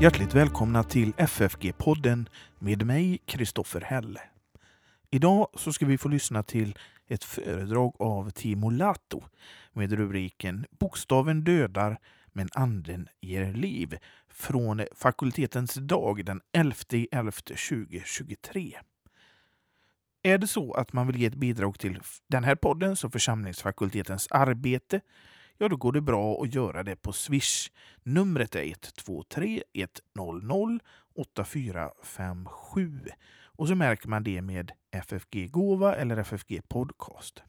Hjärtligt välkomna till FFG-podden med mig, Kristoffer Helle. Idag så ska vi få lyssna till ett föredrag av Timo Lato med rubriken Bokstaven dödar men anden ger liv från fakultetens dag den 11.11.2023. Är det så att man vill ge ett bidrag till den här podden som församlingsfakultetens arbete ja då går det bra att göra det på Swish. Numret är 123 100 8457 och så märker man det med FFG Gåva eller FFG Podcast.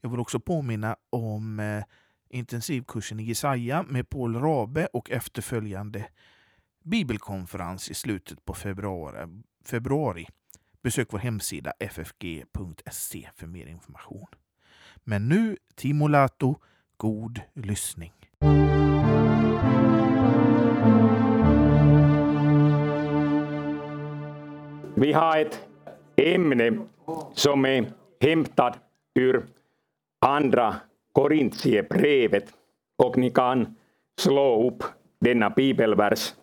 Jag vill också påminna om eh, intensivkursen i Jesaja med Paul Rabe och efterföljande bibelkonferens i slutet på februari. februari. Besök vår hemsida ffg.se för mer information. Men nu Timo Lato God lyssning. Vi har ett ämne som är hämtat ur andra Korintierbrevet och ni kan slå upp denna bibelvers,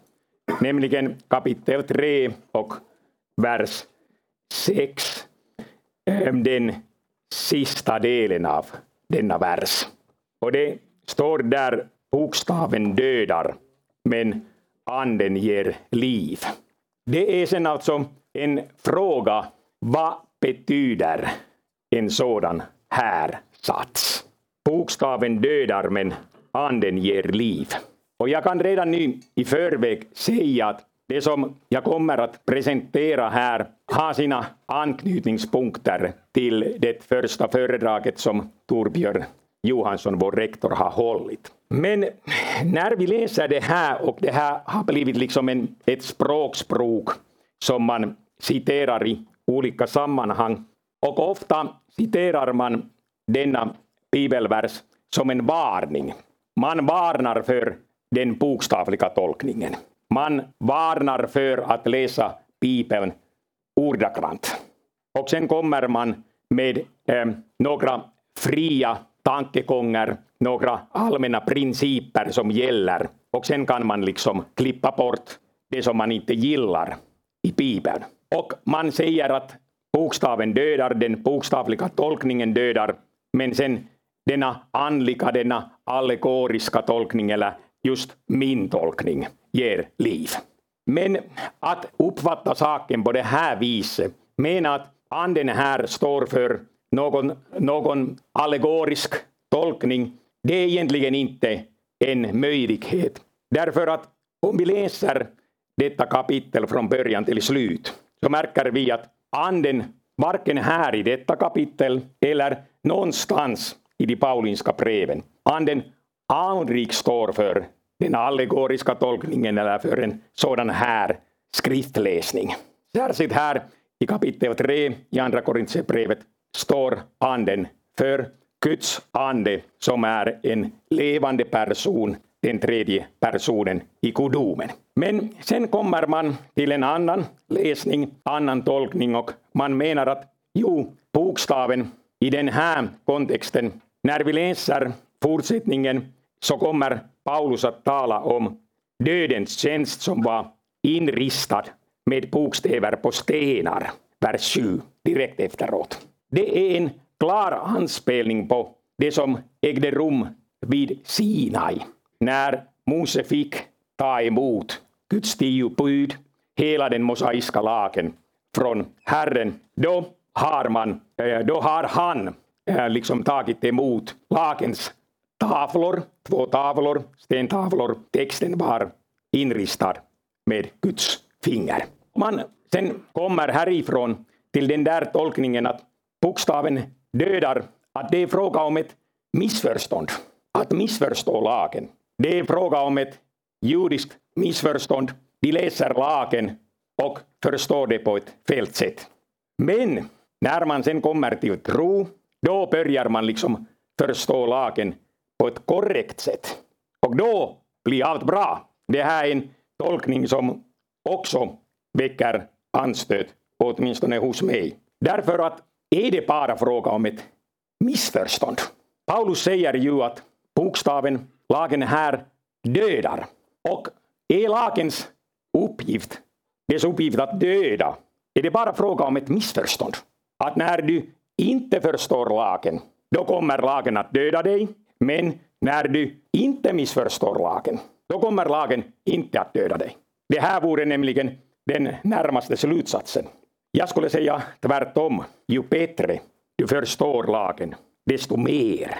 nämligen kapitel 3 och vers 6, ehm, den sista delen av denna vers. Och det står där bokstaven dödar, men anden ger liv. Det är sen alltså en fråga, vad betyder en sådan här sats? Bokstaven dödar men anden ger liv. Och jag kan redan nu i förväg säga att det som jag kommer att presentera här har sina anknytningspunkter till det första föredraget som Torbjörn Johansson, vår rektor, har hållit. Men när vi läser det här och det här har blivit liksom en, ett språkspråk som man citerar i olika sammanhang och ofta citerar man denna bibelvers som en varning. Man varnar för den bokstavliga tolkningen. Man varnar för att läsa Bibeln ordagrant. Och sen kommer man med eh, några fria tankegångar, några allmänna principer som gäller och sen kan man liksom klippa bort det som man inte gillar i Bibeln. Och man säger att bokstaven dödar, den bokstavliga tolkningen dödar, men sen denna andliga, denna allegoriska tolkning, eller just min tolkning, ger liv. Men att uppfatta saken på det här viset, mena att anden här står för någon, någon allegorisk tolkning, det är egentligen inte en möjlighet. Därför att om vi läser detta kapitel från början till slut så märker vi att anden varken här i detta kapitel eller någonstans i de paulinska breven, anden aldrig står för den allegoriska tolkningen eller för en sådan här skriftläsning. Särskilt här i kapitel 3 i Andra Korintierbrevet står anden för Guds ande som är en levande person, den tredje personen i gudomen. Men sen kommer man till en annan läsning, annan tolkning och man menar att jo, bokstaven i den här kontexten, när vi läser fortsättningen så kommer Paulus att tala om dödens tjänst som var inristad med bokstäver på stenar, vers 7, direkt efteråt. Det är en klar anspelning på det som ägde rum vid Sinai, när Mose fick ta emot Guds tio bud, hela den mosaiska lagen från Herren. Då har, man, eh, då har han eh, liksom tagit emot lagens tavlor, två tavlor, stentavlor. Texten var inristad med Guds finger. Man sen kommer härifrån till den där tolkningen att bokstaven dödar, att det är fråga om ett missförstånd. Att missförstå lagen. Det är fråga om ett judiskt missförstånd. De läser lagen och förstår det på ett fel sätt. Men när man sen kommer till tro, då börjar man liksom förstå lagen på ett korrekt sätt. Och då blir allt bra. Det här är en tolkning som också väcker anstöt, åtminstone hos mig. Därför att är det bara fråga om ett missförstånd. Paulus säger ju att bokstaven, lagen här, dödar. Och är lagens uppgift dess uppgift att döda? Är det bara fråga om ett missförstånd? Att när du inte förstår lagen, då kommer lagen att döda dig. Men när du inte missförstår lagen, då kommer lagen inte att döda dig. Det här vore nämligen den närmaste slutsatsen. Jag skulle säga tvärtom. Ju bättre du förstår lagen, desto mer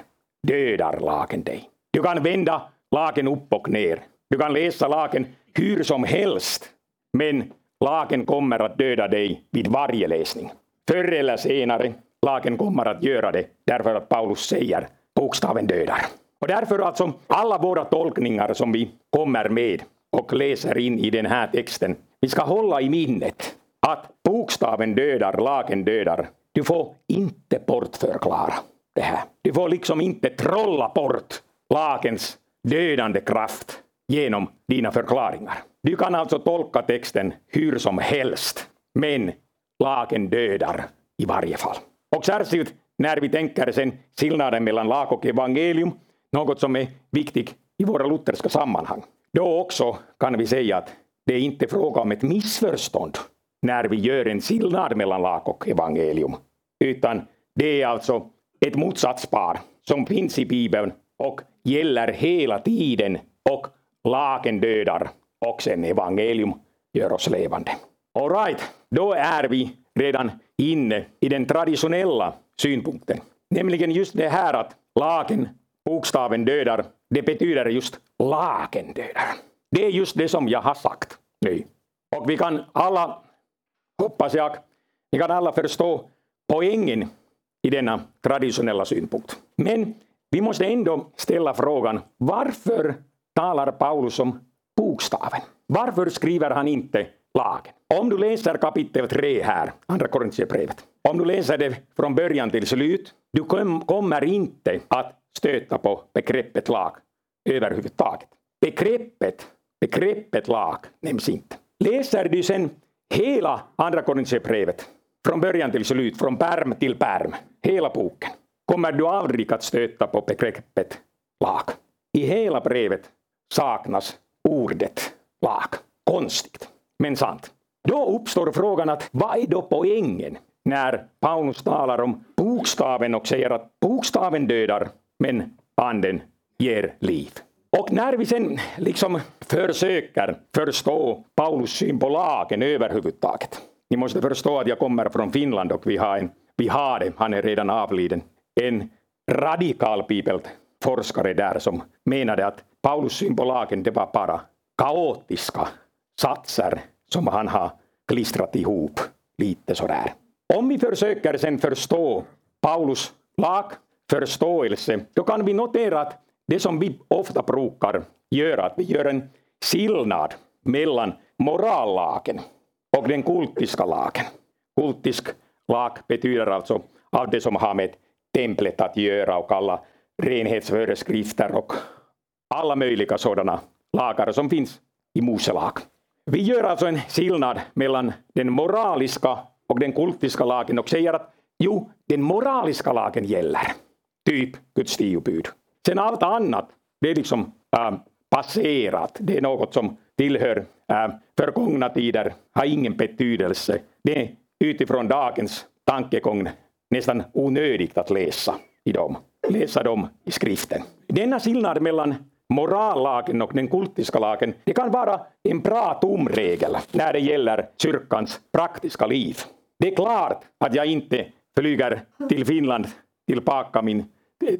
dödar lagen dig. Du kan vända lagen upp och ner. Du kan läsa lagen hur som helst, men lagen kommer att döda dig vid varje läsning. Förr eller senare, lagen kommer att göra det därför att Paulus säger bokstaven dödar. Och därför alltså alla våra tolkningar som vi kommer med och läser in i den här texten, vi ska hålla i minnet att bokstaven dödar, lagen dödar. Du får inte bortförklara det här. Du får liksom inte trolla bort lagens dödande kraft genom dina förklaringar. Du kan alltså tolka texten hur som helst, men lagen dödar i varje fall. Och särskilt när vi tänker sen skillnaden mellan lag och evangelium, något som är viktigt i våra lutherska sammanhang. Då också kan vi säga att det är inte fråga om ett missförstånd när vi gör en skillnad mellan lag och evangelium, utan det är alltså ett motsatspar som finns i Bibeln och gäller hela tiden och lagen dödar och sen evangelium gör oss levande. All right, då är vi redan inne i den traditionella synpunkten. Nämligen just det här att lagen, bokstaven dödar, det betyder just lagen dödar. Det är just det som jag har sagt nu. Och vi kan alla, hoppas jag, Ni kan alla förstå poängen i denna traditionella synpunkt. Men vi måste ändå ställa frågan, varför talar Paulus om bokstaven? Varför skriver han inte lagen? Om du läser kapitel 3 här, Andra Korintierbrevet, om du läser det från början till slut, du kommer inte att stöta på begreppet lag överhuvudtaget. Begreppet, begreppet lag nämns inte. Läser du sen hela Andra Korintierbrevet, från början till slut, från pärm till pärm, hela boken, kommer du aldrig att stöta på begreppet lag. I hela brevet saknas ordet lag. Konstigt, men sant. Då uppstår frågan att vad är då poängen när Paulus talar om bokstaven och säger att bokstaven dödar men anden ger liv. Och när vi sen liksom försöker förstå Paulus syn på lagen överhuvudtaget. Ni måste förstå att jag kommer från Finland och vi har, en, vi har det, han är redan avliden, en radikal bibelforskare där som menade att Paulus syn på lagen det var bara kaotiska satser som han har klistrat ihop lite sådär. Om vi försöker sen förstå Paulus lagförståelse, då kan vi notera att det som vi ofta brukar göra, att vi gör en skillnad mellan morallagen och den kultiska lagen. Kultisk lag betyder alltså allt det som har med templet att göra och alla renhetsföreskrifter och alla möjliga sådana lagar som finns i Moselag. Vi gör alltså en skillnad mellan den moraliska och den kultiska lagen och säger att jo, den moraliska lagen gäller. Typ Guds tio bud. Sen allt annat, det är liksom äh, passerat. Det är något som tillhör äh, förgångna tider, har ingen betydelse. Det är utifrån dagens tankegång nästan onödigt att läsa i dem. Läsa dem i skriften. Denna skillnad mellan morallagen och den kultiska lagen, det kan vara en bra tumregel när det gäller kyrkans praktiska liv. Det är klart att jag inte flyger till Finland tillbaka min,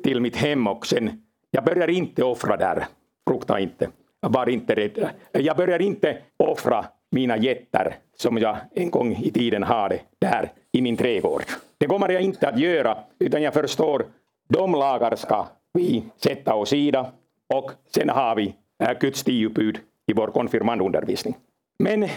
till mitt hem och sen, jag börjar inte offra där, frukta inte, var inte rädd. Jag börjar inte offra mina jätter som jag en gång i tiden hade där i min trädgård. Det kommer jag inte att göra, utan jag förstår, de lagar ska vi sätta åt sidan och sen har vi äh, Guds tio bud i vår konfirmandundervisning. Men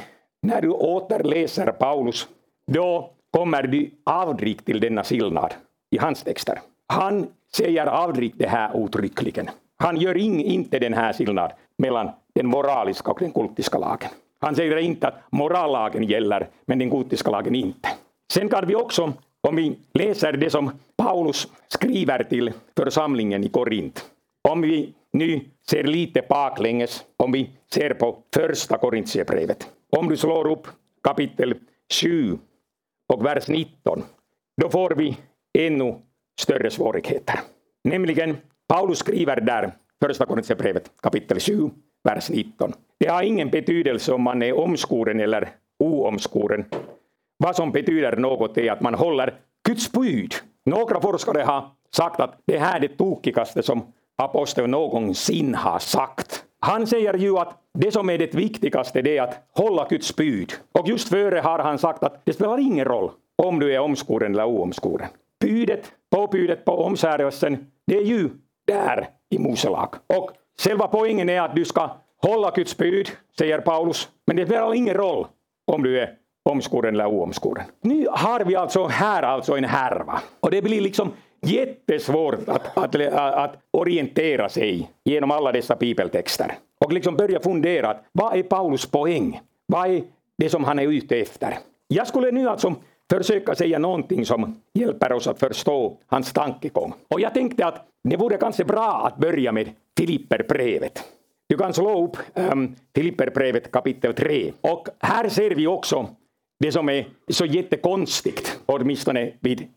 när du återläser Paulus, då kommer du aldrig till denna skillnad i hans texter. Han säger aldrig det här uttryckligen. Han gör in, inte den här skillnaden mellan den moraliska och den kultiska lagen. Han säger inte att morallagen gäller, men den kultiska lagen inte. Sen kan vi också, om vi läser det som Paulus skriver till församlingen i Korint, om vi nu ser lite baklänges om vi ser på första Korintierbrevet. Om du slår upp kapitel 7 och vers 19, då får vi ännu större svårigheter. Nämligen, Paulus skriver där, första Korintierbrevet kapitel 7, vers 19. Det har ingen betydelse om man är omskuren eller oomskuren. Vad som betyder något är att man håller Guds bud. Några forskare har sagt att det här är det tokigaste som aposteln någonsin har sagt. Han säger ju att det som är det viktigaste det är att hålla Guds bud. Och just före har han sagt att det spelar ingen roll om du är omskuren eller oomskuren. Budet, påbudet på omskärelsen, det är ju där i Moselag. Och själva poängen är att du ska hålla Guds bud, säger Paulus. Men det spelar ingen roll om du är omskuren eller oomskuren. Nu har vi alltså här alltså en härva. Och det blir liksom jättesvårt att, att, att orientera sig genom alla dessa bibeltexter. Och liksom börja fundera, vad är Paulus poäng? Vad är det som han är ute efter? Jag skulle nu alltså försöka säga någonting som hjälper oss att förstå hans tankegång. Och jag tänkte att det vore kanske bra att börja med Filipperbrevet. Du kan slå upp um, Filipperbrevet kapitel 3. Och här ser vi också det som är så jättekonstigt, åtminstone vid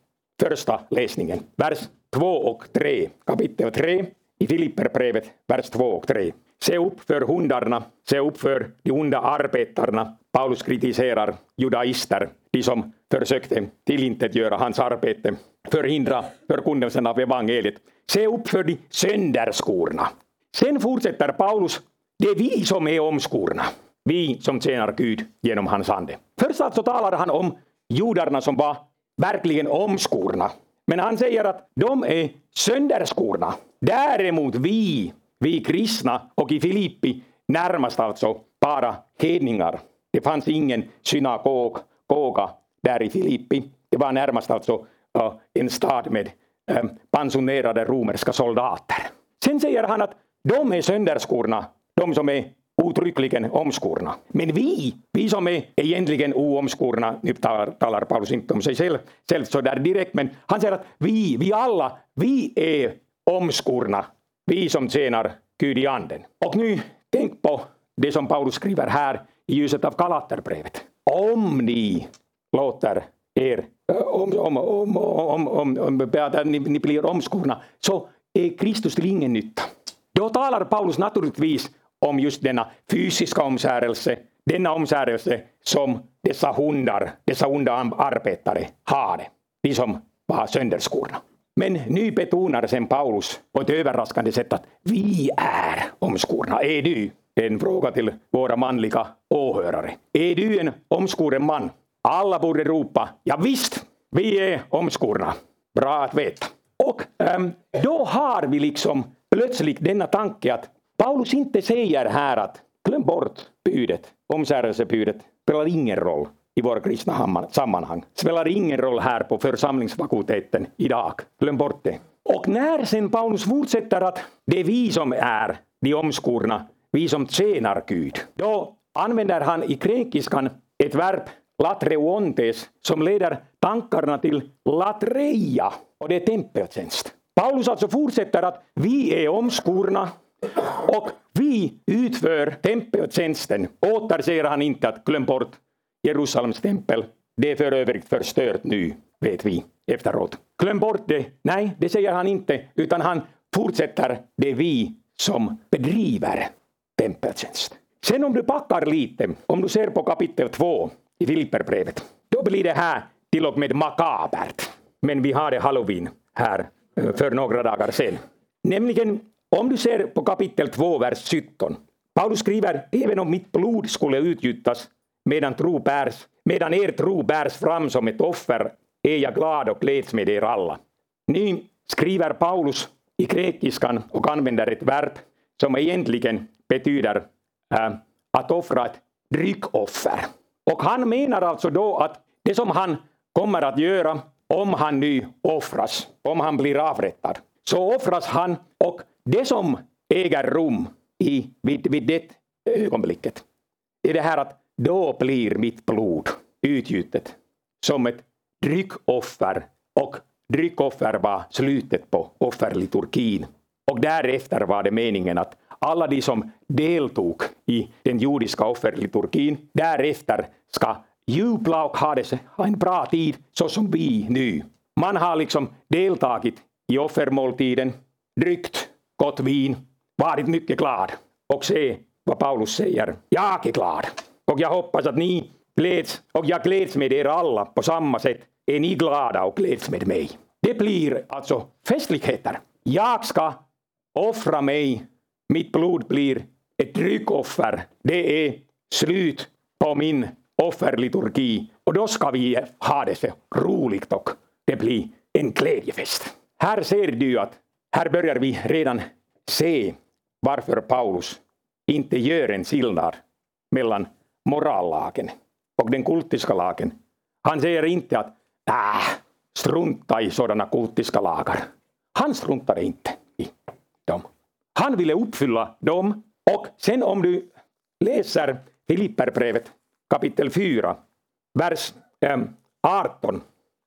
första läsningen. Vers 2 och 3, kapitel 3 i Filipperbrevet, vers 2 och 3. Se upp för hundarna, se upp för de onda arbetarna. Paulus kritiserar judaister, de som försökte tillintetgöra hans arbete, förhindra förkunnelsen av evangeliet. Se upp för de sönderskorna. Sen fortsätter Paulus, det är vi som är omskorna. Vi som tjänar Gud genom hans ande. Först alltså talar han om judarna som var verkligen omskorna. Men han säger att de är sönderskorna. Däremot vi, vi kristna och i Filippi närmast alltså bara hedningar. Det fanns ingen synagoga där i Filippi. Det var närmast alltså uh, en stad med um, pensionerade romerska soldater. Sen säger han att de är sönderskorna, de som är uttryckligen omskurna. Men vi, vi som är egentligen oomskurna, nu talar, talar Paulus inte om sig själv, själv så där direkt, men han säger att vi, vi alla, vi är omskurna, vi som tjänar Gud i anden. Och nu, tänk på det som Paulus skriver här i ljuset av Galaterbrevet. Om ni låter er, om, om, om, om, om, om, ni, ni blir omskurna, så är Kristus till ingen nytta. Då talar Paulus naturligtvis om just denna fysiska omskärelse, denna omskärelse som dessa hundar, dessa onda arbetare har. de som var sönderskurna. Men nu betonar sen Paulus på ett överraskande sätt att vi är omskurna. Är du? En fråga till våra manliga åhörare. Är du en omskuren man? Alla borde ropa, ja visst, vi är omskurna. Bra att veta. Och äm, då har vi liksom plötsligt denna tanke att Paulus inte säger här att glöm bort budet, omskärelsebudet, spelar ingen roll i våra kristna sammanhang. Spelar ingen roll här på församlingsfakulteten idag. Glöm bort det. Och när sen Paulus fortsätter att det är vi som är de omskurna, vi som tjänar Gud, då använder han i grekiskan ett verb, latreontes, som leder tankarna till latreia, och det är tempeltjänst. Paulus alltså fortsätter att vi är omskurna, och vi utför tempeltjänsten. Åter säger han inte att glöm bort Jerusalems tempel. Det är för övrigt förstört nu, vet vi efteråt. Glöm bort det. Nej, det säger han inte, utan han fortsätter. Det är vi som bedriver tempeltjänst. Sen om du backar lite, om du ser på kapitel 2 i Filipperbrevet, då blir det här till och med makabert. Men vi har det halloween här eh, för några dagar sedan. Nämligen om du ser på kapitel 2, vers 17. Paulus skriver, även om mitt blod skulle utgjutas medan, tro bärs, medan er tro bärs fram som ett offer är jag glad och gläds med er alla. Nu skriver Paulus i grekiskan och använder ett verb som egentligen betyder äh, att offra ett dryckoffer. Och han menar alltså då att det som han kommer att göra om han nu offras, om han blir avrättad, så offras han och det som äger rum i, vid, vid det ögonblicket är det här att då blir mitt blod utgjutet som ett dryckoffer. Och dryckoffer var slutet på offerliturgin Och därefter var det meningen att alla de som deltog i den judiska offerliturgin därefter ska jubla och ha, det, ha en bra tid så som vi nu. Man har liksom deltagit i offermåltiden, dryckt gott vin, varit mycket glad. Och se vad Paulus säger, jag är glad. Och jag hoppas att ni gläds, och jag gläds med er alla på samma sätt. Är ni glada och gläds med mig? Det blir alltså festligheter. Jag ska offra mig, mitt blod blir ett dryckoffer. Det är slut på min offerliturgi och då ska vi ha det så roligt och det blir en glädjefest. Här ser du att här börjar vi redan se varför Paulus inte gör en skillnad mellan morallagen och den kultiska lagen. Han säger inte att äh, strunta i sådana kultiska lagar. Han struntade inte i dem. Han ville uppfylla dem och sen om du läser Filipperbrevet kapitel 4, vers ähm, 18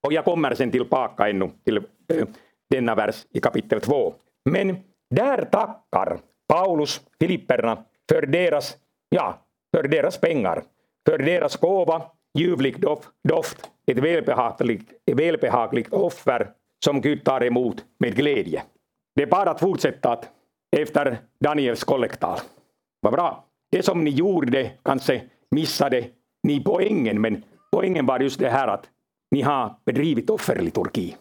och jag kommer sen tillbaka ännu till äh, denna vers i kapitel 2. Men där tackar Paulus Filipperna för deras, ja, för deras pengar, för deras gåva, ljuvlig doft, ett välbehagligt, ett välbehagligt offer som Gud tar emot med glädje. Det är bara att fortsätta att efter Daniels kollektal. Vad bra. Det som ni gjorde kanske missade ni poängen, men poängen var just det här att ni har bedrivit offerliturgi.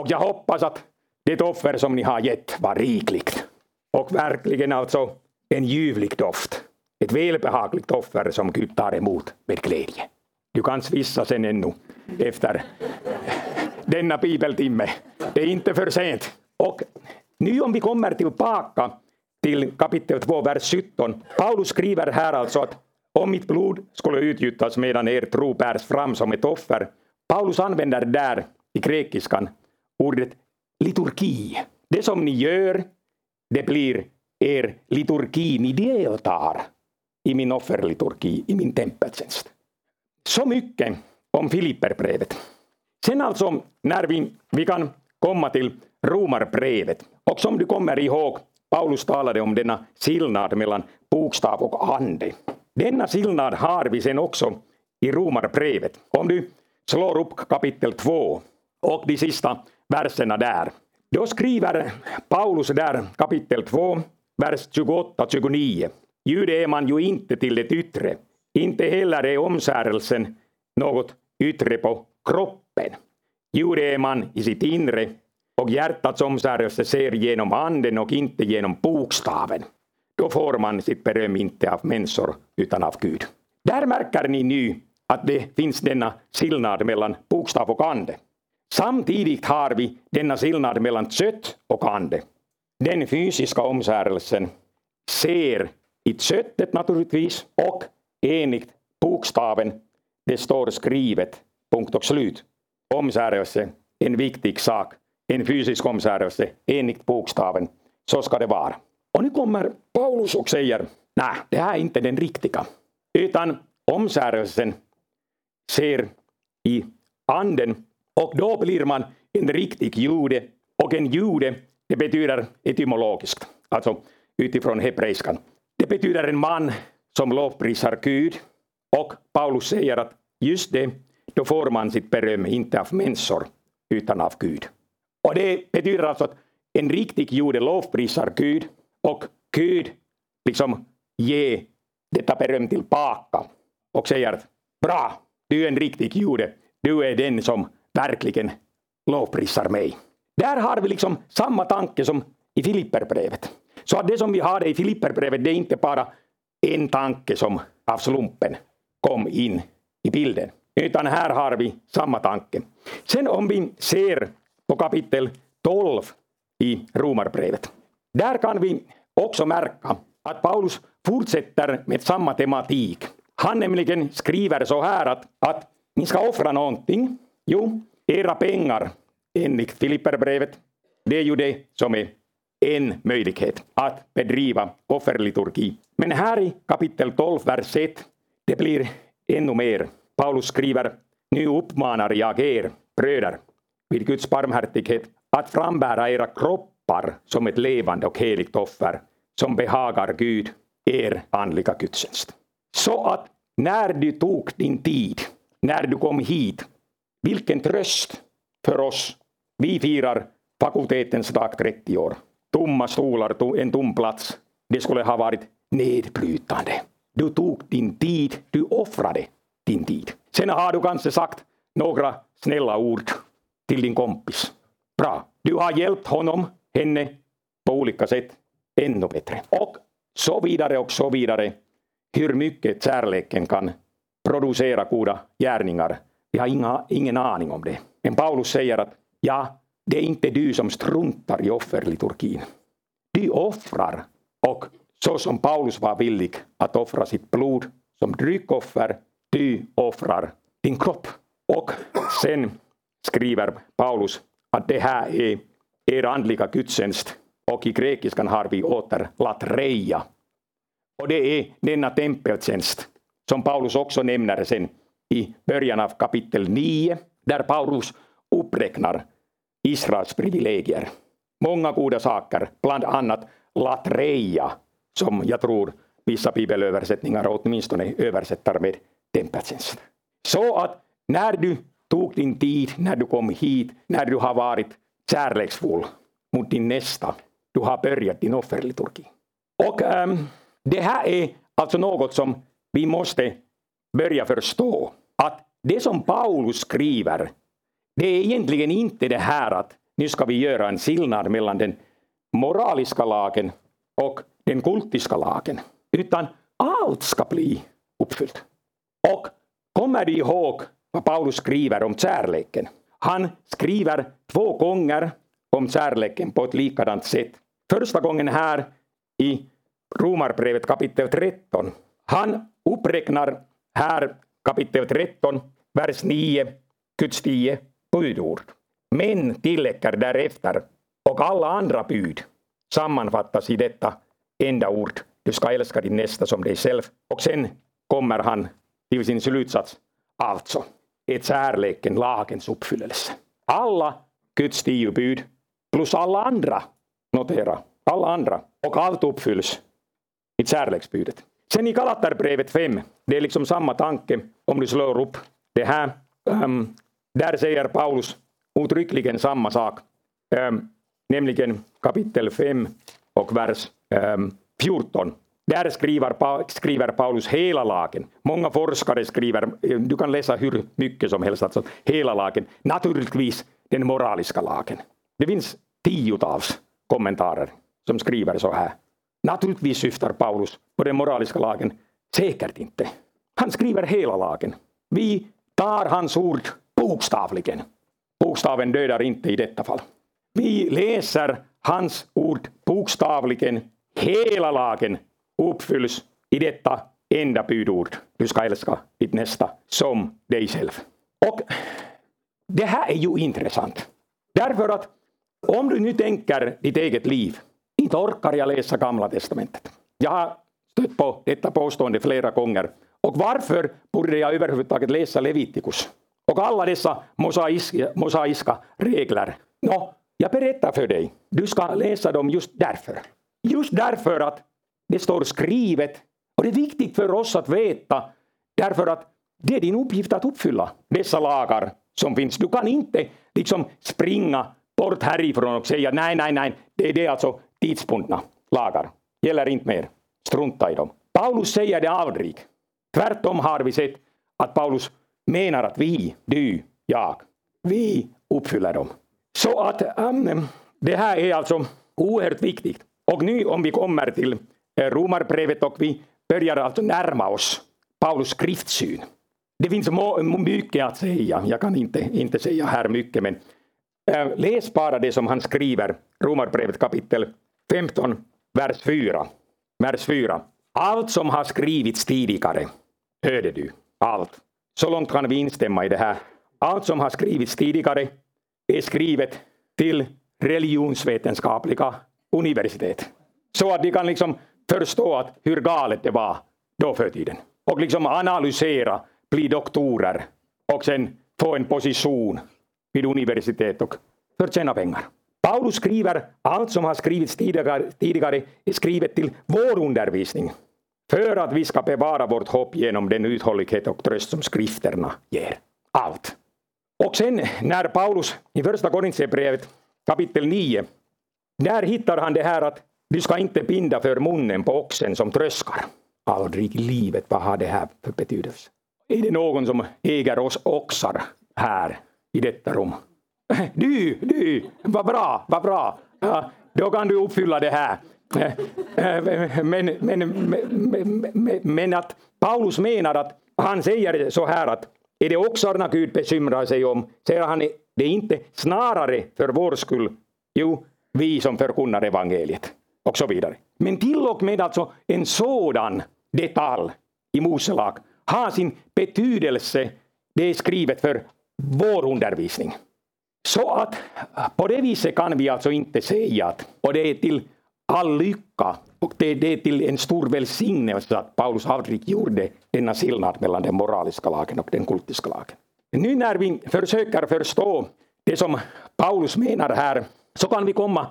Och jag hoppas att det offer som ni har gett var rikligt. Och verkligen alltså en ljuvlig doft. Ett välbehagligt offer som Gud tar emot med glädje. Du kan svissa sen ännu efter denna bibeltimme. Det är inte för sent. Och nu om vi kommer tillbaka till kapitel 2, vers 17. Paulus skriver här alltså att om mitt blod skulle utgjutas medan er tro bärs fram som ett offer. Paulus använder där i grekiskan ordet liturgi. Det som ni gör, det blir er liturgi. Ni deltar i min offerliturgi, i min tempeltjänst. Så mycket om Filipperbrevet. Sen alltså när vi, vi kan komma till Romarbrevet. Och som du kommer ihåg, Paulus talade om denna skillnad mellan bokstav och ande. Denna skillnad har vi sen också i Romarbrevet. Om du slår upp kapitel 2 och de sista verserna där. Då skriver Paulus där kapitel 2, vers 28-29. Jude är man ju inte till det yttre. Inte heller är omskärelsen något yttre på kroppen. Jude är man i sitt inre och hjärtats omskärelse ser genom anden och inte genom bokstaven. Då får man sitt beröm inte av människor utan av Gud. Där märker ni nu att det finns denna skillnad mellan bokstav och ande. Samtidigt har vi denna skillnad mellan kött och ande. Den fysiska omskärelsen ser i köttet naturligtvis och enligt bokstaven, det står skrivet, punkt och slut. Omskärelse, en viktig sak, en fysisk omskärelse enligt bokstaven. Så ska det vara. Och nu kommer Paulus och säger, nej, det här är inte den riktiga. Utan omskärelsen ser i anden och då blir man en riktig jude. Och en jude, det betyder etymologiskt, alltså utifrån hebreiskan. Det betyder en man som lovprisar Gud. Och Paulus säger att just det, då får man sitt beröm inte av människor utan av Gud. Och det betyder alltså att en riktig jude lovprisar Gud och Gud liksom ger detta beröm tillbaka och säger att bra, du är en riktig jude, du är den som verkligen lovprisar mig. Där har vi liksom samma tanke som i Filipperbrevet. Så att det som vi har i Filipperbrevet, det är inte bara en tanke som av slumpen kom in i bilden. Utan här har vi samma tanke. Sen om vi ser på kapitel 12 i Romarbrevet. Där kan vi också märka att Paulus fortsätter med samma tematik. Han nämligen skriver så här att, att ni ska offra någonting. Jo, era pengar enligt Filipperbrevet. Det är ju det som är en möjlighet att bedriva offerliturgi. Men här i kapitel 12, vers 1, det blir ännu mer. Paulus skriver, nu uppmanar jag er, bröder, vid Guds barmhärtighet, att frambära era kroppar som ett levande och heligt offer som behagar Gud, er andliga gudstjänst. Så att när du tog din tid, när du kom hit, vilken tröst för oss. Vi firar fakultetens dag 30 år. Tomma stolar, en tom plats. Det skulle ha varit nedbrytande. Du tog din tid, du offrade din tid. Sen har du kanske sagt några snälla ord till din kompis. Bra, du har hjälpt honom, henne på olika sätt ännu bättre. Och så vidare och så vidare. Hur mycket kärleken kan producera goda gärningar. Vi har inga, ingen aning om det. Men Paulus säger att ja, det är inte du som struntar i offerliturgin. Du offrar och så som Paulus var villig att offra sitt blod som dryckoffer, du offrar din kropp. Och sen skriver Paulus att det här är er andliga gudstjänst och i grekiskan har vi åter latreia. Och det är denna tempeltjänst som Paulus också nämner sen i början av kapitel 9 där Paulus uppräknar Israels privilegier. Många goda saker, bland annat latreia som jag tror vissa bibelöversättningar åtminstone översätter med tempeltjänst. Så att när du tog din tid, när du kom hit, när du har varit kärleksfull mot din nästa, du har börjat din offerliturgi. Och ähm, det här är alltså något som vi måste börja förstå. Att det som Paulus skriver, det är egentligen inte det här att nu ska vi göra en skillnad mellan den moraliska lagen och den kultiska lagen. Utan allt ska bli uppfyllt. Och kommer du ihåg vad Paulus skriver om kärleken? Han skriver två gånger om kärleken på ett likadant sätt. Första gången här i Romarbrevet kapitel 13. Han uppräknar här kapitel 13, vers 9, Guds tio budord. Men tillägger därefter, och alla andra bud sammanfattas i detta enda ord. Du ska älska din nästa som dig själv. Och sen kommer han till sin slutsats. Alltså, är kärleken lagens uppfyllelse. Alla Guds tio bud plus alla andra, notera, alla andra. Och allt uppfylls i kärleksbudet. Sen i Galaterbrevet 5, det är liksom samma tanke om du slår upp det här. Um, där säger Paulus uttryckligen samma sak, um, nämligen kapitel 5 och vers um, 14. Där skriver, skriver Paulus hela lagen. Många forskare skriver, du kan läsa hur mycket som helst, alltså hela lagen. Naturligtvis den moraliska lagen. Det finns tiotals kommentarer som skriver så här. Naturligtvis syftar Paulus på den moraliska lagen. Säkert inte. Han skriver hela lagen. Vi tar hans ord bokstavligen. Bokstaven dödar inte i detta fall. Vi läser hans ord bokstavligen. Hela lagen uppfylls i detta enda budord. Du ska älska ditt nästa som dig själv. Och det här är ju intressant. Därför att om du nu tänker ditt eget liv inte orkar jag läsa Gamla Testamentet. Jag har stött på detta påstående flera gånger. Och varför borde jag överhuvudtaget läsa Levitikus? Och alla dessa mosaiska, mosaiska regler. Nå, jag berättar för dig. Du ska läsa dem just därför. Just därför att det står skrivet. Och det är viktigt för oss att veta. Därför att det är din uppgift att uppfylla dessa lagar som finns. Du kan inte liksom springa bort härifrån och säga nej, nej, nej, det är det alltså tidsbundna lagar. Gäller inte mer. Strunta i dem. Paulus säger det aldrig. Tvärtom har vi sett att Paulus menar att vi, du, jag, vi uppfyller dem. Så att um, det här är alltså oerhört viktigt. Och nu om vi kommer till Eh, Romarbrevet och vi börjar alltså närma oss Paulus skriftsyn. Det finns mycket att säga. Jag kan inte, inte säga här mycket men äh, läs bara det som han skriver, Romarbrevet kapitel 15, vers 4. Vers 4. Allt som har skrivits tidigare, hörde du, allt. Så långt kan vi instämma i det här. Allt som har skrivits tidigare är skrivet till religionsvetenskapliga universitet. Så att de kan liksom förstå att hur galet det var då för tiden. Och liksom analysera, bli doktorer och sen få en position vid universitet och förtjäna pengar. Paulus skriver allt som har skrivits tidigare, tidigare är skrivet till vår undervisning. För att vi ska bevara vårt hopp genom den uthållighet och tröst som skrifterna ger. Allt. Och sen när Paulus i första Korintierbrevet kapitel 9, där hittar han det här att du ska inte binda för munnen på oxen som tröskar. Aldrig i livet, vad har det här för betydelse? Är det någon som äger oss oxar här i detta rum? Du, du, vad bra, vad bra. Ja, då kan du uppfylla det här. Men, men, men, men, att Paulus menar att han säger så här att är det oxarna Gud bekymrar sig om, säger han det är inte snarare för vår skull, jo, vi som förkunnar evangeliet och så vidare. Men till och med alltså en sådan detalj i Mose lag har sin betydelse, det är skrivet för vår undervisning. Så att på det viset kan vi alltså inte säga att, och det är till all lycka och det, det är till en stor välsignelse att Paulus aldrig gjorde denna skillnad mellan den moraliska lagen och den kultiska lagen. Nu när vi försöker förstå det som Paulus menar här så kan vi komma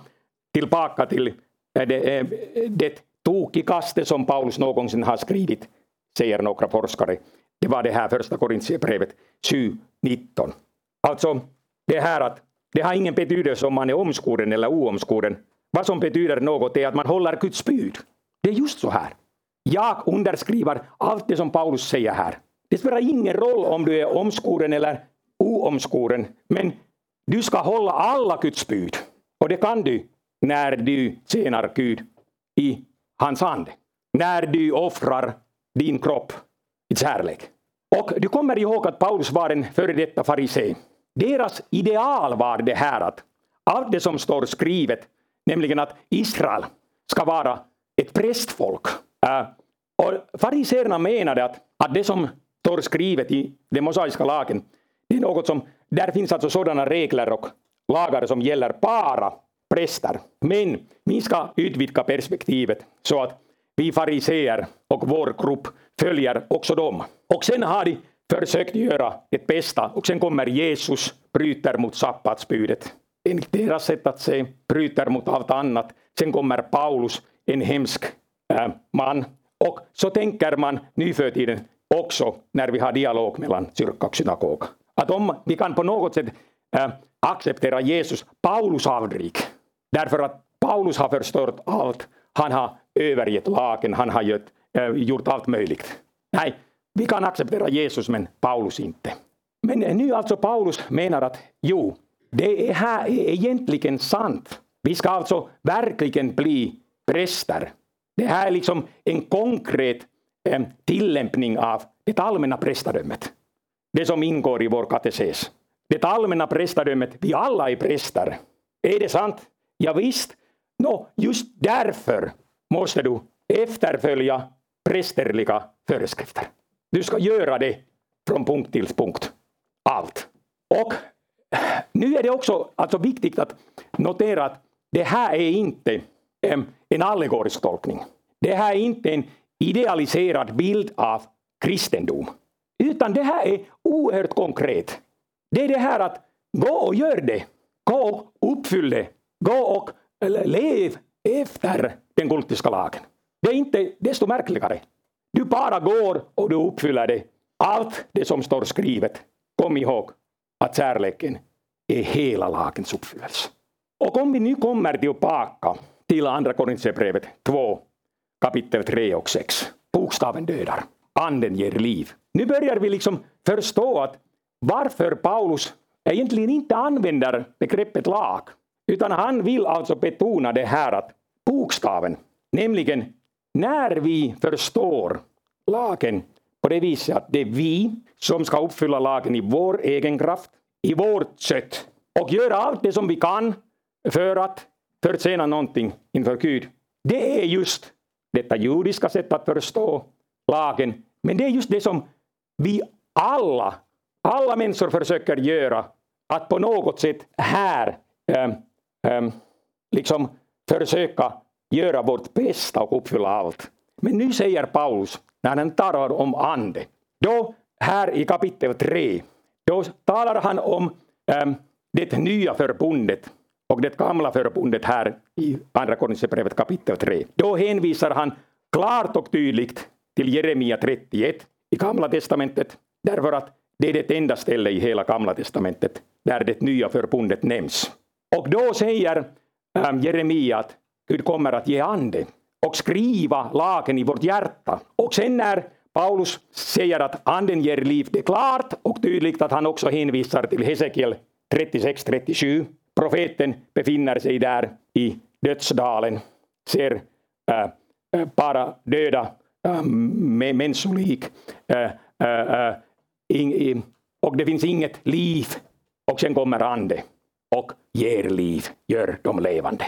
tillbaka till Äh, det, äh, det tokigaste som Paulus någonsin har skrivit, säger några forskare. Det var det här första Korintierbrevet 7.19. Alltså det här att det har ingen betydelse om man är omskuren eller oomskuren. Vad som betyder något är att man håller Guds bud. Det är just så här. Jag underskriver allt det som Paulus säger här. Det spelar ingen roll om du är omskuren eller oomskuren, men du ska hålla alla Guds bud. Och det kan du när du tjänar Gud i hans ande. När du offrar din kropp i kärlek. Och du kommer ihåg att Paulus var en före detta farisé. Deras ideal var det här att allt det som står skrivet, nämligen att Israel ska vara ett prästfolk. Äh, och fariséerna menade att, att det som står skrivet i den mosaiska lagen, det är något som, där finns alltså sådana regler och lagar som gäller bara präster. Men vi ska utvidga perspektivet så att vi fariseer och vår grupp följer också dem. Och sen har de försökt göra det bästa och sen kommer Jesus, bryter mot sabbatsbudet. Enligt deras sätt att se, bryter mot allt annat. Sen kommer Paulus, en hemsk äh, man. Och så tänker man nu för tiden också när vi har dialog mellan kyrka och synagoga. Att om vi kan på något sätt äh, acceptera Jesus, Paulus aldrig. Därför att Paulus har förstört allt. Han har övergett lagen, han har gjort, äh, gjort allt möjligt. Nej, vi kan acceptera Jesus men Paulus inte. Men nu alltså Paulus menar att jo, det här är egentligen sant. Vi ska alltså verkligen bli präster. Det här är liksom en konkret eh, tillämpning av det allmänna prästadömet. Det som ingår i vår kateses. Det allmänna prästadömet, vi alla är präster. Är det sant? Ja, visst. no, just därför måste du efterfölja prästerliga föreskrifter. Du ska göra det från punkt till punkt. Allt. Och nu är det också alltså viktigt att notera att det här är inte en allegorisk tolkning. Det här är inte en idealiserad bild av kristendom. Utan det här är oerhört konkret. Det är det här att gå och gör det. Gå och uppfyll det. Gå och lev efter den kultiska lagen. Det är inte desto märkligare. Du bara går och du uppfyller det. Allt det som står skrivet. Kom ihåg att kärleken är hela lagens uppfyllelse. Och om vi nu kommer tillbaka till andra Korintierbrevet 2, kapitel 3 och 6. Bokstaven dödar, anden ger liv. Nu börjar vi liksom förstå att varför Paulus egentligen inte använder begreppet lag, utan han vill alltså betona det här att bokstaven, nämligen när vi förstår lagen på det viset att det är vi som ska uppfylla lagen i vår egen kraft, i vårt kött och göra allt det som vi kan för att förtjäna någonting inför Gud. Det är just detta judiska sätt att förstå lagen. Men det är just det som vi alla, alla människor försöker göra. Att på något sätt här eh, Ehm, liksom försöka göra vårt bästa och uppfylla allt. Men nu säger Paulus, när han talar om ande, då här i kapitel 3, då talar han om ähm, det nya förbundet. Och det gamla förbundet här i Andra Korinthierbrevet kapitel 3. Då hänvisar han klart och tydligt till Jeremia 31 i Gamla testamentet, därför att det är det enda stället i hela Gamla testamentet där det nya förbundet nämns. Och då säger ähm, Jeremia att Gud kommer att ge ande och skriva lagen i vårt hjärta. Och sen när Paulus säger att anden ger liv, det är klart och tydligt att han också hänvisar till Hesekiel 36-37. Profeten befinner sig där i dödsdalen, ser äh, äh bara döda äh, människolik. Äh, äh, äh och det finns inget liv. Och sen kommer ande och ger liv, gör dem levande.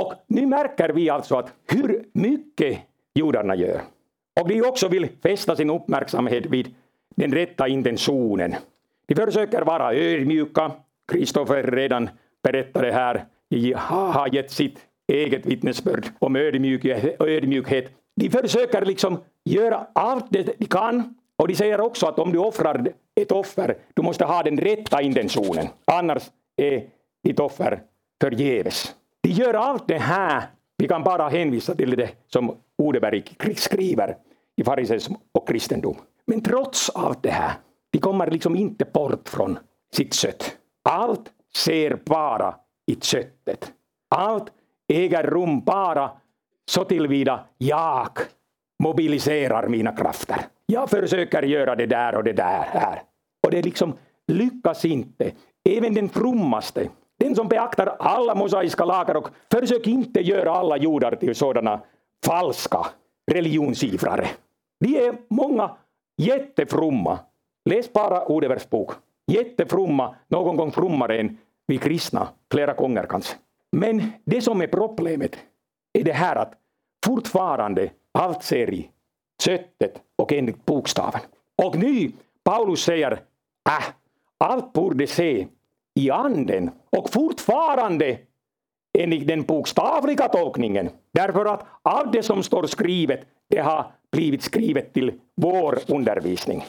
Och nu märker vi alltså att hur mycket judarna gör. Och de också vill fästa sin uppmärksamhet vid den rätta intentionen. De försöker vara ödmjuka. Kristoffer redan berättade här, har gett sitt eget vittnesbörd om ödmjukhet. De försöker liksom göra allt det de kan och de säger också att om du offrar ett offer, du måste ha den rätta intentionen. Annars är ditt offer förgäves. De gör allt det här. Vi kan bara hänvisa till det som Odeberg skriver i fariseism och kristendom. Men trots allt det här, de kommer liksom inte bort från sitt kött. Allt ser bara i köttet. Allt äger rum bara så tillvida jag mobiliserar mina krafter. Jag försöker göra det där och det där här. Och det liksom lyckas inte. Även den frommaste, den som beaktar alla mosaiska lagar och försök inte göra alla judar till sådana falska religionsivrare. De är många jättefromma. Läs bara Odevers bok. Jättefromma, någon gång frommare än vi kristna, flera gånger kanske. Men det som är problemet är det här att fortfarande allt ser i köttet och enligt bokstaven. Och nu, Paulus säger, äh, allt borde se i anden och fortfarande enligt den bokstavliga tolkningen. Därför att allt det som står skrivet, det har blivit skrivet till vår undervisning.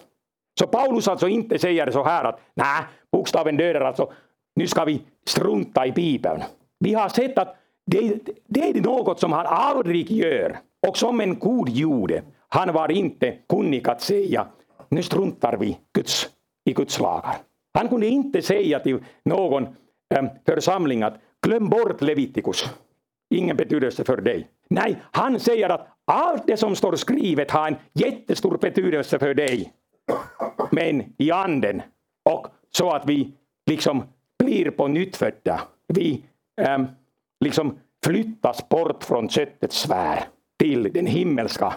Så Paulus alltså inte säger så här att nej, bokstaven dödar alltså, nu ska vi strunta i Bibeln. Vi har sett att det, det är något som han aldrig gör. Och som en god jude, han var inte kunnig att säga nu struntar vi Guds, i Guds lagar. Han kunde inte säga till någon ehm, församling att glöm bort Levitikus. Ingen betydelse för dig. Nej, han säger att allt det som står skrivet har en jättestor betydelse för dig. Men i anden. Och så att vi liksom blir på nyttfödda. Vi äm, liksom flyttas bort från köttets sfär till den himmelska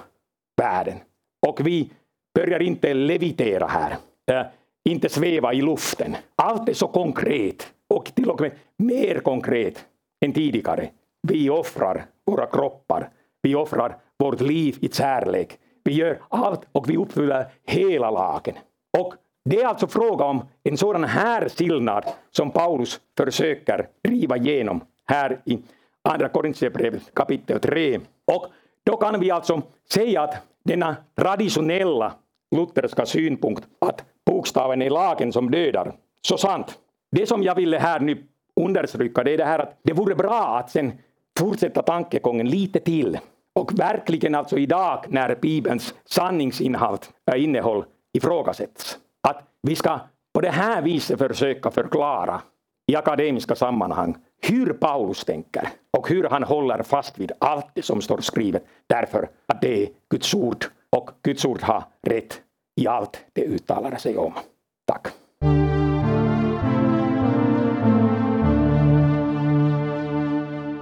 världen. Och vi börjar inte levitera här, äh, inte sväva i luften. Allt är så konkret och till och med mer konkret än tidigare. Vi offrar våra kroppar, vi offrar vårt liv i kärlek. Vi gör allt och vi uppfyller hela lagen. Och det är alltså fråga om en sådan här skillnad som Paulus försöker driva igenom här i Andra Korintierbrevet kapitel 3. Och då kan vi alltså säga att denna traditionella lutherska synpunkt att bokstaven är lagen som dödar, så sant. Det som jag ville här nu understryka det är det här att det vore bra att sen fortsätta tankegången lite till och verkligen alltså idag när Bibelns sanningsinnehåll äh, ifrågasätts. Att vi ska på det här viset försöka förklara i akademiska sammanhang hur Paulus tänker och hur han håller fast vid allt det som står skrivet därför att det är Guds ord och Guds ord har rätt i allt det uttalar sig om. Tack.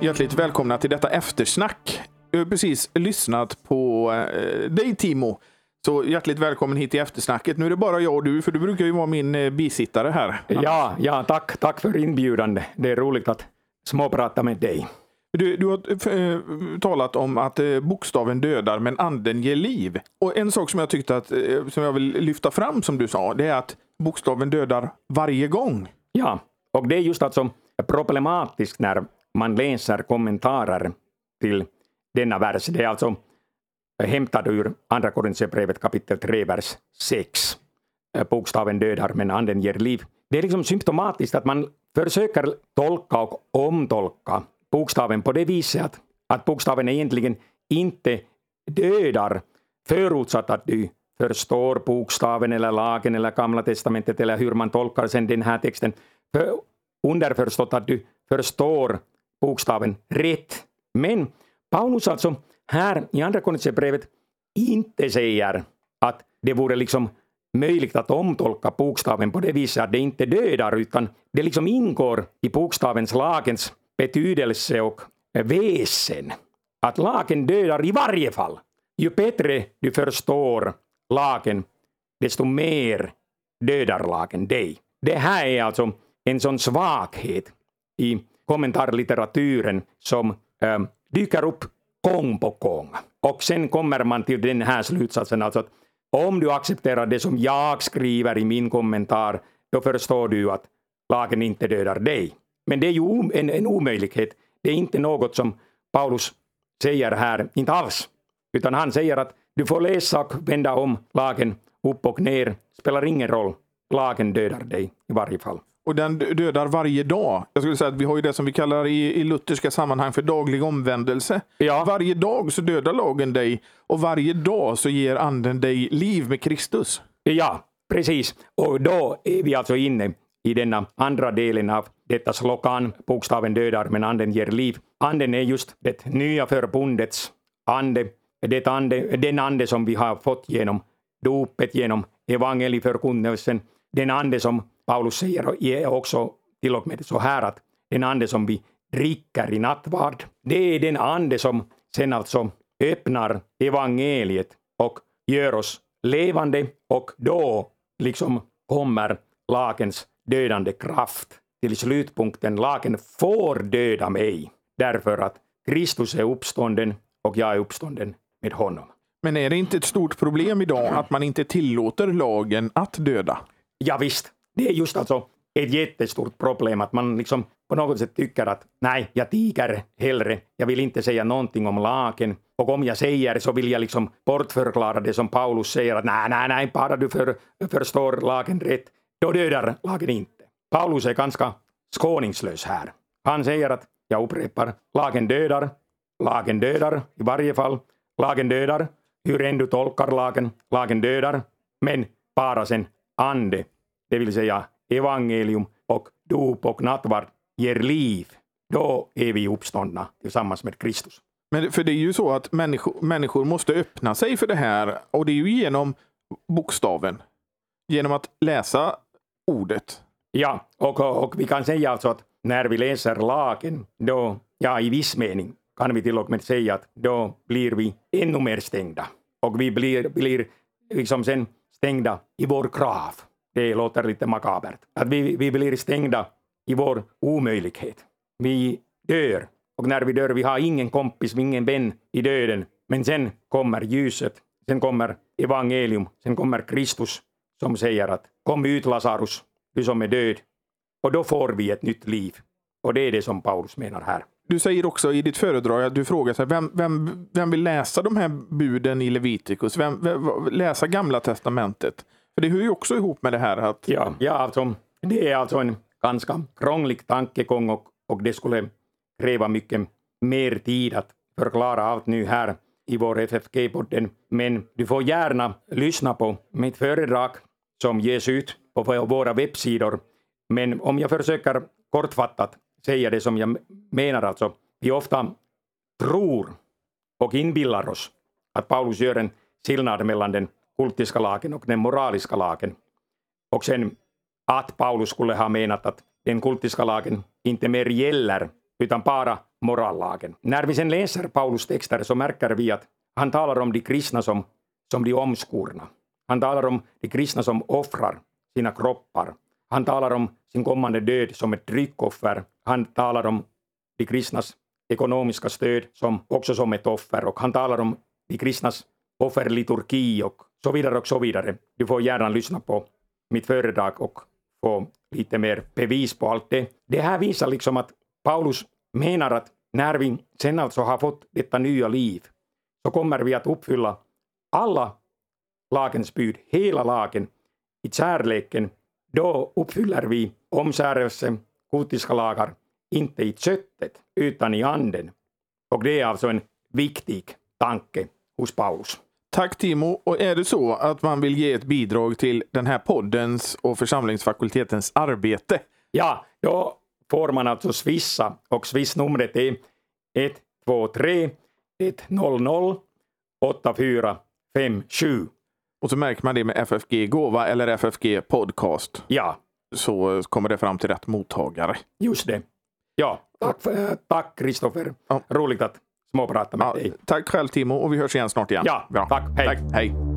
Hjärtligt välkomna till detta eftersnack. Jag har precis lyssnat på eh, dig Timo. Så hjärtligt välkommen hit till eftersnacket. Nu är det bara jag och du, för du brukar ju vara min eh, bisittare här. Ja, ja tack, tack för inbjudan. Det är roligt att småprata med dig. Du, du har äh, talat om att äh, bokstaven dödar men anden ger liv. Och en sak som jag tyckte att, äh, som jag vill lyfta fram som du sa, det är att bokstaven dödar varje gång. Ja, och det är just alltså problematiskt när man läser kommentarer till denna vers. Det är alltså hämtad ur Andra Korintierbrevet kapitel 3, vers 6. Bokstaven dödar men anden ger liv. Det är liksom symptomatiskt att man försöker tolka och omtolka bokstaven på det viset att, att bokstaven egentligen inte dödar förutsatt att du förstår bokstaven eller lagen eller gamla testamentet eller hur man tolkar sen den här texten. För, underförstått att du förstår bokstaven rätt. Men Paulus alltså här i Andra Korinthierbrevet inte säger att det vore liksom möjligt att omtolka bokstaven på det viset att det inte dödar, utan det liksom ingår i bokstavens lagens betydelse och väsen. Att lagen dödar i varje fall. Ju bättre du förstår lagen, desto mer dödar lagen dig. Det här är alltså en sån svaghet i kommentarlitteraturen som äh, dyker upp gång på gång. Och sen kommer man till den här slutsatsen, alltså att om du accepterar det som jag skriver i min kommentar, då förstår du att lagen inte dödar dig. Men det är ju en, en omöjlighet. Det är inte något som Paulus säger här, inte alls. Utan han säger att du får läsa och vända om lagen upp och ner. Spelar ingen roll. Lagen dödar dig i varje fall. Och den dödar varje dag. Jag skulle säga att vi har ju det som vi kallar i, i lutherska sammanhang för daglig omvändelse. Ja. Varje dag så dödar lagen dig och varje dag så ger anden dig liv med Kristus. Ja, precis. Och då är vi alltså inne i denna andra delen av detta slokan. Bokstaven dödar men anden ger liv. Anden är just det nya förbundets ande. Det ande den ande som vi har fått genom dopet, genom evangelieförkunnelsen. Den ande som Paulus säger är också till och med så här att den ande som vi dricker i nattvard, det är den ande som sen alltså öppnar evangeliet och gör oss levande och då liksom kommer lagens dödande kraft till slutpunkten. Lagen får döda mig därför att Kristus är uppstånden och jag är uppstånden med honom. Men är det inte ett stort problem idag att man inte tillåter lagen att döda? Ja, visst. Det är just alltså ett jättestort problem att man liksom på något sätt tycker att nej, jag tiger hellre. Jag vill inte säga någonting om lagen. Och om jag säger så vill jag liksom bortförklara det som Paulus säger att nej, nej, nej, bara du för, förstår lagen rätt, då dödar lagen inte. Paulus är ganska skåningslös här. Han säger att, jag upprepar, lagen dödar, lagen dödar i varje fall, lagen dödar, hur än du tolkar lagen, lagen dödar, men bara sen ande det vill säga evangelium och dop och nattvard ger liv, då är vi uppståndna tillsammans med Kristus. Men för det är ju så att människor, människor måste öppna sig för det här och det är ju genom bokstaven. Genom att läsa ordet. Ja, och, och vi kan säga alltså att när vi läser lagen, då, ja i viss mening kan vi till och med säga att då blir vi ännu mer stängda. Och vi blir, blir liksom sen stängda i vår krav. Det låter lite makabert. Att vi, vi blir stängda i vår omöjlighet. Vi dör. Och när vi dör, vi har ingen kompis, ingen vän i döden. Men sen kommer ljuset, sen kommer evangelium, sen kommer Kristus som säger att kom ut Lazarus, du som är död. Och då får vi ett nytt liv. Och det är det som Paulus menar här. Du säger också i ditt föredrag att du frågar sig, vem, vem, vem vill läsa de här buden i Levitikus? Vem, vem läsa Gamla Testamentet? För det hör ju också ihop med det här att... Ja, ja alltså, det är alltså en ganska krånglig tankegång och, och det skulle kräva mycket mer tid att förklara allt nu här i vår FFG-podden. Men du får gärna lyssna på mitt föredrag som ges ut på våra webbsidor. Men om jag försöker kortfattat säga det som jag menar alltså. Vi ofta tror och inbillar oss att Paulus gör en skillnad mellan den kultiska lagen och den moraliska lagen. Och sen att Paulus skulle ha menat att den kultiska lagen inte mer gäller, utan bara morallagen. När vi sen läser Paulus texter så märker vi att han talar om de kristna som, som de omskurna. Han talar om de kristna som offrar sina kroppar. Han talar om sin kommande död som ett tryckoffer. Han talar om de kristnas ekonomiska stöd som också som ett offer och han talar om de kristnas offerliturgi och så vidare och så vidare. Du får gärna lyssna på mitt föredrag och få lite mer bevis på allt det. Det här visar liksom att Paulus menar att när vi sen alltså har fått detta nya liv så kommer vi att uppfylla alla lagens bud, hela lagen, i kärleken. Då uppfyller vi omskärelse, kultiska lagar inte i köttet utan i anden. Och det är alltså en viktig tanke hos Paulus. Tack Timo. Och är det så att man vill ge ett bidrag till den här poddens och församlingsfakultetens arbete? Ja, då får man alltså swissa och swissnumret är 123 100 8457. Och så märker man det med FFG Gåva eller FFG Podcast. Ja. Så kommer det fram till rätt mottagare. Just det. Ja, tack, för, tack Kristoffer. Ja. Roligt att småprata med ja, dig. Tack själv Timo och vi hörs igen snart igen. Ja, Bra. tack. Hej. Tack. Hej.